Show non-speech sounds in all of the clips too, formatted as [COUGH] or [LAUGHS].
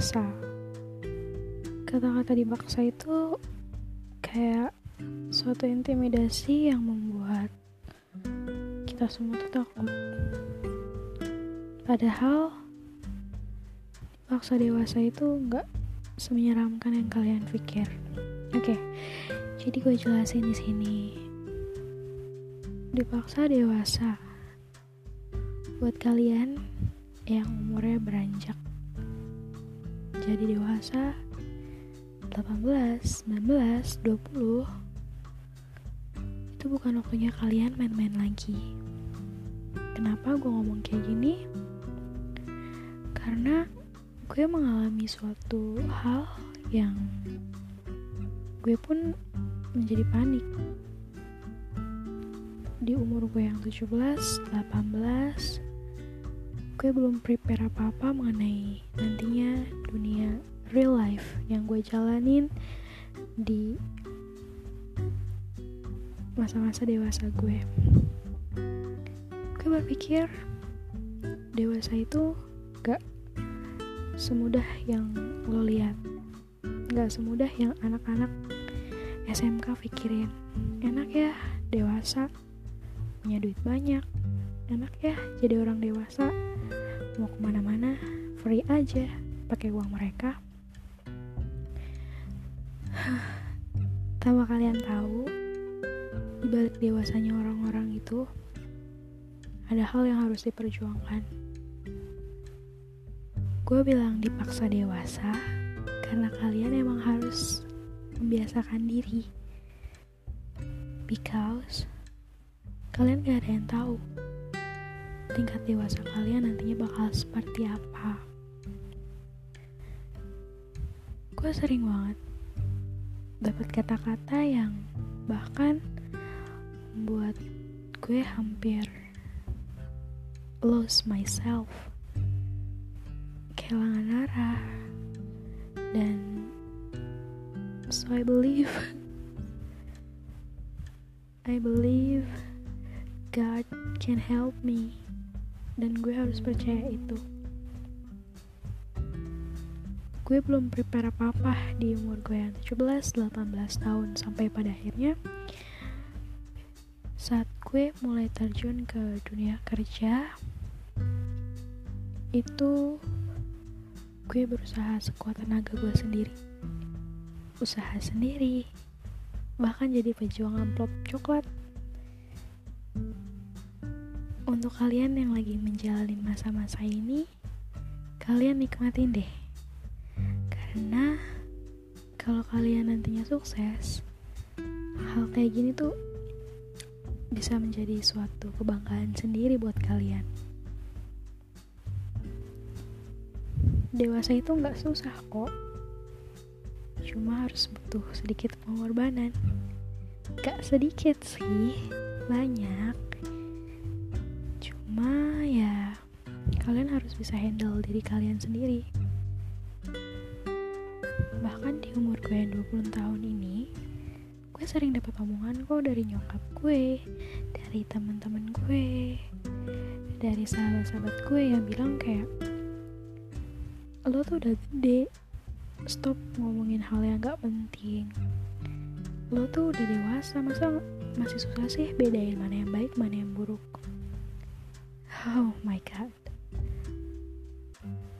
dewasa kata-kata dipaksa itu kayak suatu intimidasi yang membuat kita semua tuh takut. Padahal dipaksa dewasa itu nggak semenyeramkan yang kalian pikir. Oke okay, jadi gue jelasin di sini. Dipaksa dewasa buat kalian yang umurnya beranjak jadi dewasa. 18, 19, 20 itu bukan waktunya kalian main-main lagi. Kenapa gue ngomong kayak gini? Karena gue mengalami suatu hal yang gue pun menjadi panik. Di umur gue yang 17, 18 gue belum prepare apa-apa mengenai nantinya dunia real life yang gue jalanin di masa-masa dewasa gue. Gue berpikir dewasa itu gak semudah yang lo lihat. Gak semudah yang anak-anak SMK pikirin. Enak ya dewasa punya duit banyak. Enak ya jadi orang dewasa mau ke mana-mana free aja. Pakai uang mereka. Tahu kalian tahu di balik dewasanya orang-orang itu ada hal yang harus diperjuangkan. Gue bilang dipaksa dewasa karena kalian emang harus membiasakan diri. Because kalian gak ada yang tahu tingkat dewasa kalian nantinya bakal seperti apa. Gue sering banget dapat kata-kata yang bahkan membuat gue hampir lose myself, kehilangan arah, dan so I believe [LAUGHS] I believe God can help me dan gue harus percaya itu. Gue belum prepare apa-apa di umur gue yang 17-18 tahun sampai pada akhirnya. Saat gue mulai terjun ke dunia kerja itu gue berusaha sekuat tenaga gue sendiri. Usaha sendiri bahkan jadi pejuang amplop coklat untuk kalian yang lagi menjalani masa-masa ini, kalian nikmatin deh. Karena kalau kalian nantinya sukses, hal kayak gini tuh bisa menjadi suatu kebanggaan sendiri buat kalian. Dewasa itu nggak susah kok, cuma harus butuh sedikit pengorbanan. Gak sedikit sih, banyak cuma ya kalian harus bisa handle diri kalian sendiri. Bahkan di umur gue yang 20 tahun ini gue sering dapat omongan kok dari nyokap gue dari teman-teman gue dari sahabat-sahabat gue yang bilang kayak lo tuh udah gede stop ngomongin hal yang gak penting. Lo tuh udah dewasa masa masih susah sih bedain mana yang baik mana yang buruk oh my god.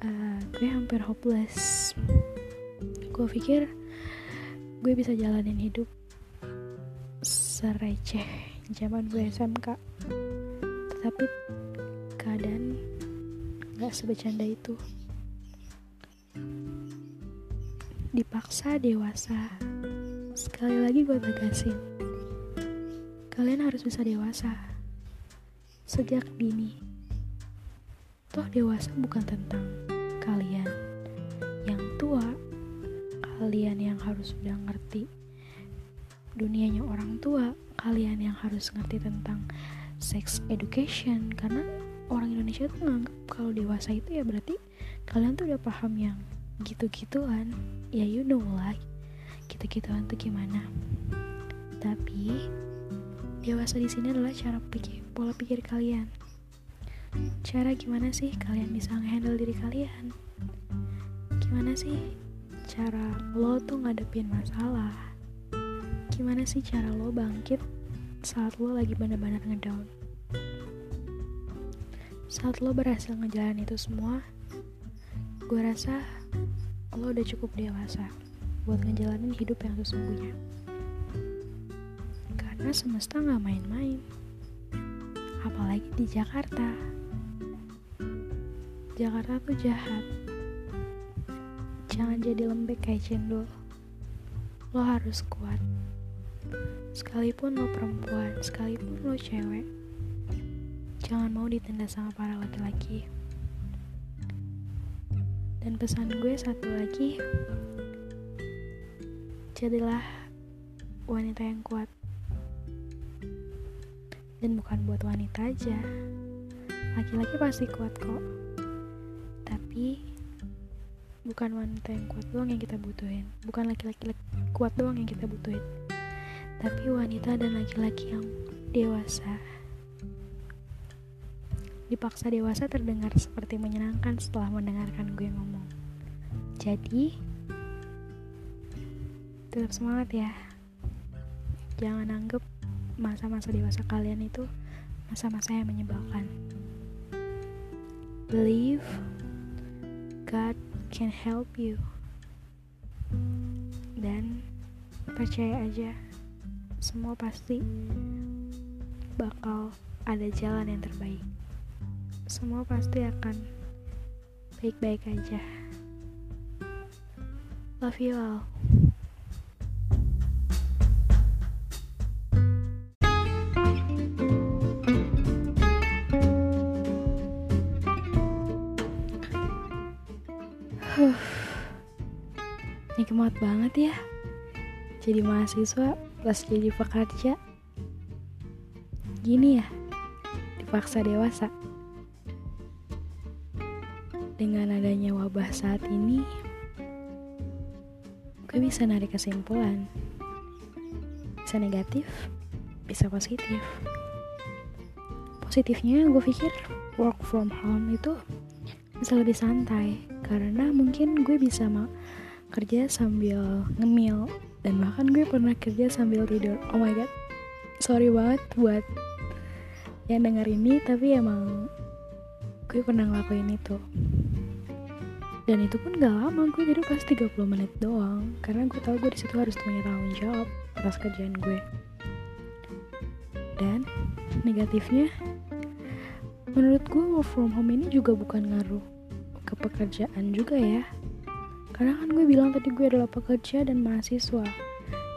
Uh, gue hampir hopeless. Gue pikir gue bisa jalanin hidup sereceh zaman gue SMK tetapi keadaan gak sebecanda itu. Dipaksa dewasa sekali lagi gue tegasin. Kalian harus bisa dewasa sejak dini Toh dewasa bukan tentang kalian yang tua, kalian yang harus sudah ngerti dunianya orang tua, kalian yang harus ngerti tentang sex education. Karena orang Indonesia tuh nganggap kalau dewasa itu ya berarti kalian tuh udah paham yang gitu-gituan. Ya you know lah gitu-gituan tuh gimana. Tapi dewasa di sini adalah cara pikir pola pikir kalian. Cara gimana sih kalian bisa ngehandle diri kalian? gimana sih cara lo tuh ngadepin masalah? Gimana sih cara lo bangkit saat lo lagi benar-benar ngedown? Saat lo berhasil ngejalan itu semua gue rasa lo udah cukup dewasa buat ngejalanin hidup yang sesungguhnya karena semesta gak main-main. Apalagi di Jakarta. Jakarta tuh jahat. Jangan jadi lembek kayak cendol. Lo harus kuat. Sekalipun lo perempuan sekalipun lo cewek jangan mau ditenda sama para laki-laki. Dan pesan gue satu lagi jadilah wanita yang kuat dan bukan buat wanita aja. Laki-laki pasti kuat kok. Tapi bukan wanita yang kuat doang yang kita butuhin. Bukan laki-laki kuat doang yang kita butuhin. Tapi wanita dan laki-laki yang dewasa. Dipaksa dewasa terdengar seperti menyenangkan setelah mendengarkan gue ngomong. Jadi, tetap semangat ya. Jangan anggap masa-masa dewasa kalian itu masa-masa yang menyebalkan. Believe God can help you. Dan percaya aja, semua pasti bakal ada jalan yang terbaik semua pasti akan baik-baik aja. Love you all. Nikmat banget ya. Jadi mahasiswa plus jadi pekerja. Gini ya Dipaksa dewasa. Dengan adanya wabah saat ini, gue bisa narik kesimpulan. Bisa negatif, bisa positif. Positifnya gue pikir work from home itu bisa lebih santai karena mungkin gue bisa ma kerja sambil ngemil dan bahkan gue pernah kerja sambil tidur. Oh my god, sorry banget buat yang denger ini tapi emang gue pernah ngelakuin itu. Dan itu pun gak lama gue jadi pas 30 menit doang. Karena gue tau gue di situ harus punya tanggung jawab atas kerjaan gue. Dan negatifnya menurut gue work from home ini juga bukan ngaruh ke pekerjaan juga ya. Karena kan gue bilang tadi gue adalah pekerja dan mahasiswa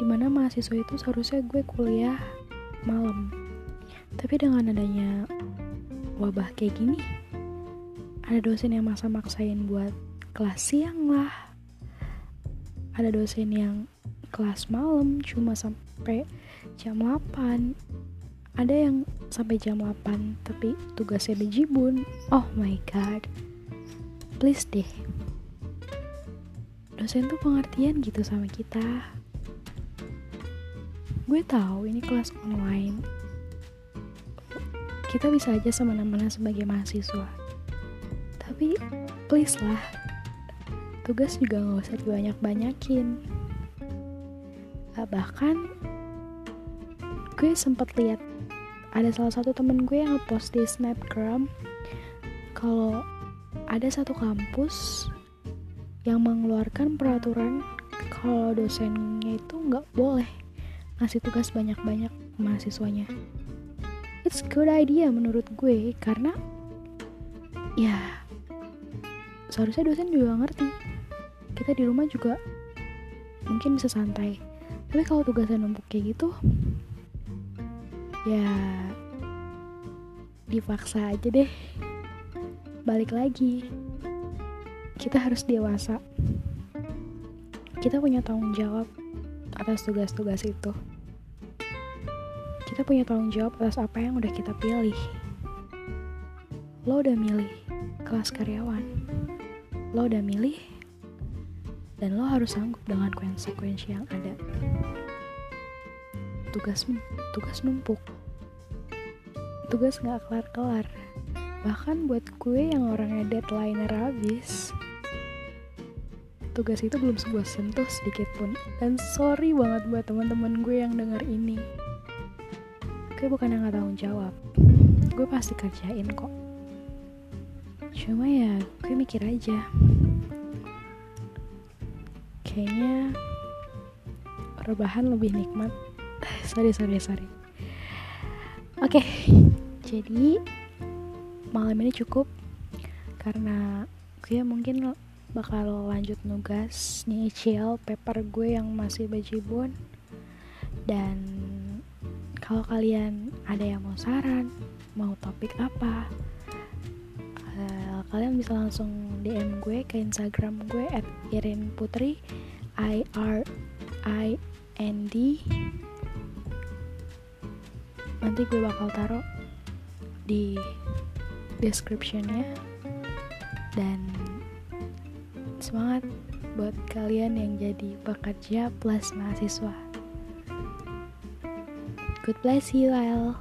di mana mahasiswa itu seharusnya gue kuliah malam. Tapi dengan adanya wabah kayak gini ada dosen yang maksa-maksain buat kelas siang lah. Ada dosen yang kelas malam cuma sampai jam 8 ada yang sampai jam 8 tapi tugasnya bejibun oh my god please deh. Dosen tuh pengertian gitu sama kita. Gue tahu ini kelas online. Kita bisa aja semena-mena sebagai mahasiswa. Tapi please lah. Tugas juga gak usah dibanyak-banyakin. Uh, bahkan gue sempat lihat ada salah satu temen gue yang ngepost di snapgram kalau ada satu kampus yang mengeluarkan peraturan kalau dosennya itu nggak boleh ngasih tugas banyak-banyak mahasiswanya. It's good idea menurut gue karena ya seharusnya dosen juga ngerti. Kita di rumah juga mungkin bisa santai. Tapi kalau tugasnya numpuk kayak gitu ya dipaksa aja deh balik lagi kita harus dewasa kita punya tanggung jawab atas tugas-tugas itu kita punya tanggung jawab atas apa yang udah kita pilih lo udah milih kelas karyawan lo udah milih dan lo harus sanggup dengan konsekuensi yang ada. Tugas tugas numpuk. Tugas gak kelar-kelar. Bahkan buat gue yang orangnya deadline habis, tugas itu belum sebuah sentuh sedikit pun. Dan sorry banget buat teman-teman gue yang dengar ini. Gue bukan yang gak tanggung jawab. Gue pasti kerjain kok. Cuma ya gue mikir aja. Kayaknya rebahan lebih nikmat. [LAUGHS] Sorry sorry sorry. Oke okay, jadi malam ini cukup. Karena gue mungkin bakal lanjut nugas nyicil paper gue yang masih bajibun dan kalau kalian ada yang mau saran mau topik apa uh, kalian bisa langsung DM gue ke Instagram gue at Irin Putri I R I N D. Nanti gue bakal taruh di descriptionnya dan semangat buat kalian yang jadi pekerja plus mahasiswa. God bless you all.